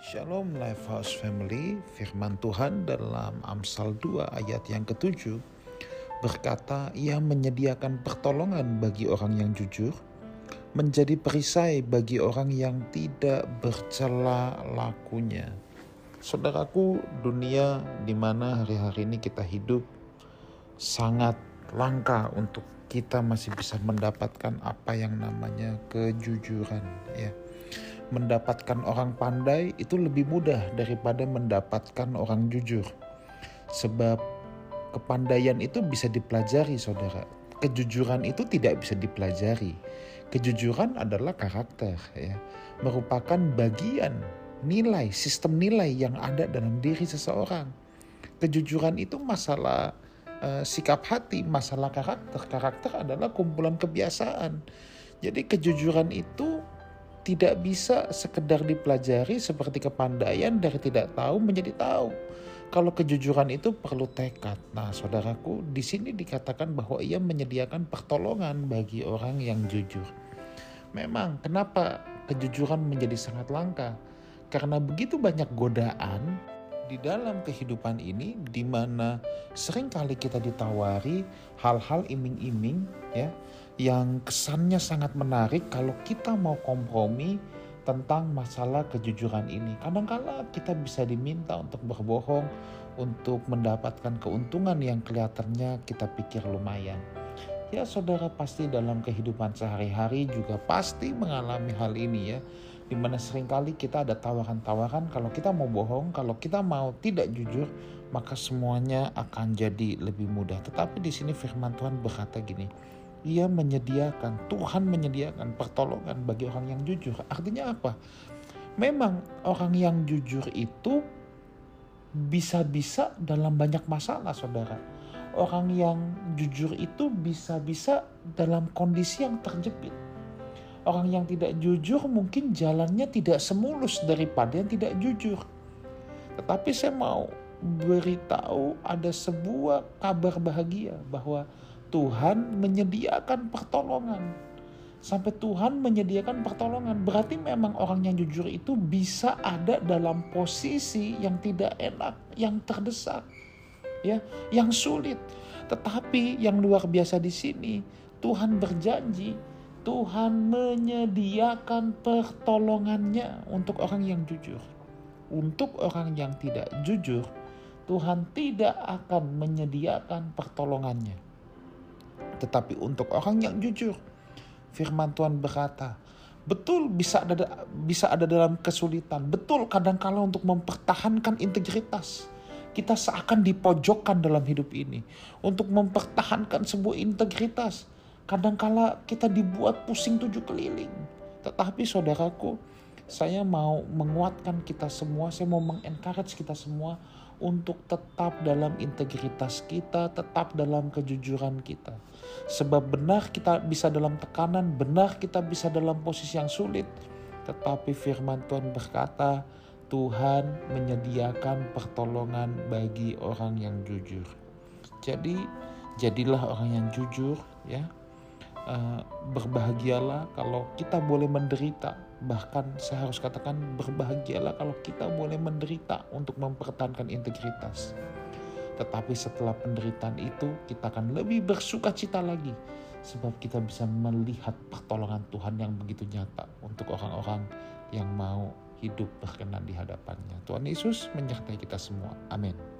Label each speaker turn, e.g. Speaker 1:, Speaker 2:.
Speaker 1: Shalom Lifehouse Family, firman Tuhan dalam Amsal 2 ayat yang ketujuh berkata ia menyediakan pertolongan bagi orang yang jujur, menjadi perisai bagi orang yang tidak bercela lakunya. Saudaraku, dunia di mana hari-hari ini kita hidup sangat langka untuk kita masih bisa mendapatkan apa yang namanya kejujuran ya mendapatkan orang pandai itu lebih mudah daripada mendapatkan orang jujur. Sebab kepandaian itu bisa dipelajari, saudara. Kejujuran itu tidak bisa dipelajari. Kejujuran adalah karakter, ya, merupakan bagian nilai, sistem nilai yang ada dalam diri seseorang. Kejujuran itu masalah uh, sikap hati, masalah karakter. Karakter adalah kumpulan kebiasaan. Jadi kejujuran itu tidak bisa sekedar dipelajari seperti kepandaian dari tidak tahu menjadi tahu. Kalau kejujuran itu perlu tekad. Nah, saudaraku, di sini dikatakan bahwa ia menyediakan pertolongan bagi orang yang jujur. Memang, kenapa kejujuran menjadi sangat langka? Karena begitu banyak godaan di dalam kehidupan ini di mana sering kali kita ditawari hal-hal iming-iming ya yang kesannya sangat menarik kalau kita mau kompromi tentang masalah kejujuran ini. Kadangkala kita bisa diminta untuk berbohong untuk mendapatkan keuntungan yang kelihatannya kita pikir lumayan. Ya saudara pasti dalam kehidupan sehari-hari juga pasti mengalami hal ini ya. Di mana sering kali kita ada tawaran-tawaran kalau kita mau bohong, kalau kita mau tidak jujur, maka semuanya akan jadi lebih mudah. Tetapi di sini firman Tuhan berkata gini, ia menyediakan, Tuhan menyediakan pertolongan bagi orang yang jujur. Artinya apa? Memang orang yang jujur itu bisa-bisa dalam banyak masalah, saudara. Orang yang jujur itu bisa-bisa dalam kondisi yang terjepit. Orang yang tidak jujur mungkin jalannya tidak semulus daripada yang tidak jujur. Tetapi saya mau beritahu ada sebuah kabar bahagia bahwa Tuhan menyediakan pertolongan. Sampai Tuhan menyediakan pertolongan, berarti memang orang yang jujur itu bisa ada dalam posisi yang tidak enak, yang terdesak, ya, yang sulit. Tetapi yang luar biasa di sini, Tuhan berjanji, Tuhan menyediakan pertolongannya untuk orang yang jujur. Untuk orang yang tidak jujur, Tuhan tidak akan menyediakan pertolongannya. Tetapi untuk orang yang jujur, firman Tuhan berkata, betul bisa ada bisa ada dalam kesulitan, betul kadang-kala untuk mempertahankan integritas. Kita seakan dipojokkan dalam hidup ini untuk mempertahankan sebuah integritas. Kadangkala kita dibuat pusing tujuh keliling. Tetapi saudaraku, saya mau menguatkan kita semua, saya mau mengencourage kita semua untuk tetap dalam integritas kita, tetap dalam kejujuran kita. Sebab benar kita bisa dalam tekanan, benar kita bisa dalam posisi yang sulit. Tetapi firman Tuhan berkata, Tuhan menyediakan pertolongan bagi orang yang jujur. Jadi, jadilah orang yang jujur ya. Uh, berbahagialah kalau kita boleh menderita bahkan saya harus katakan berbahagialah kalau kita boleh menderita untuk mempertahankan integritas. Tetapi setelah penderitaan itu kita akan lebih bersuka cita lagi sebab kita bisa melihat pertolongan Tuhan yang begitu nyata untuk orang-orang yang mau hidup berkenan di hadapannya. Tuhan Yesus menyertai kita semua. Amin.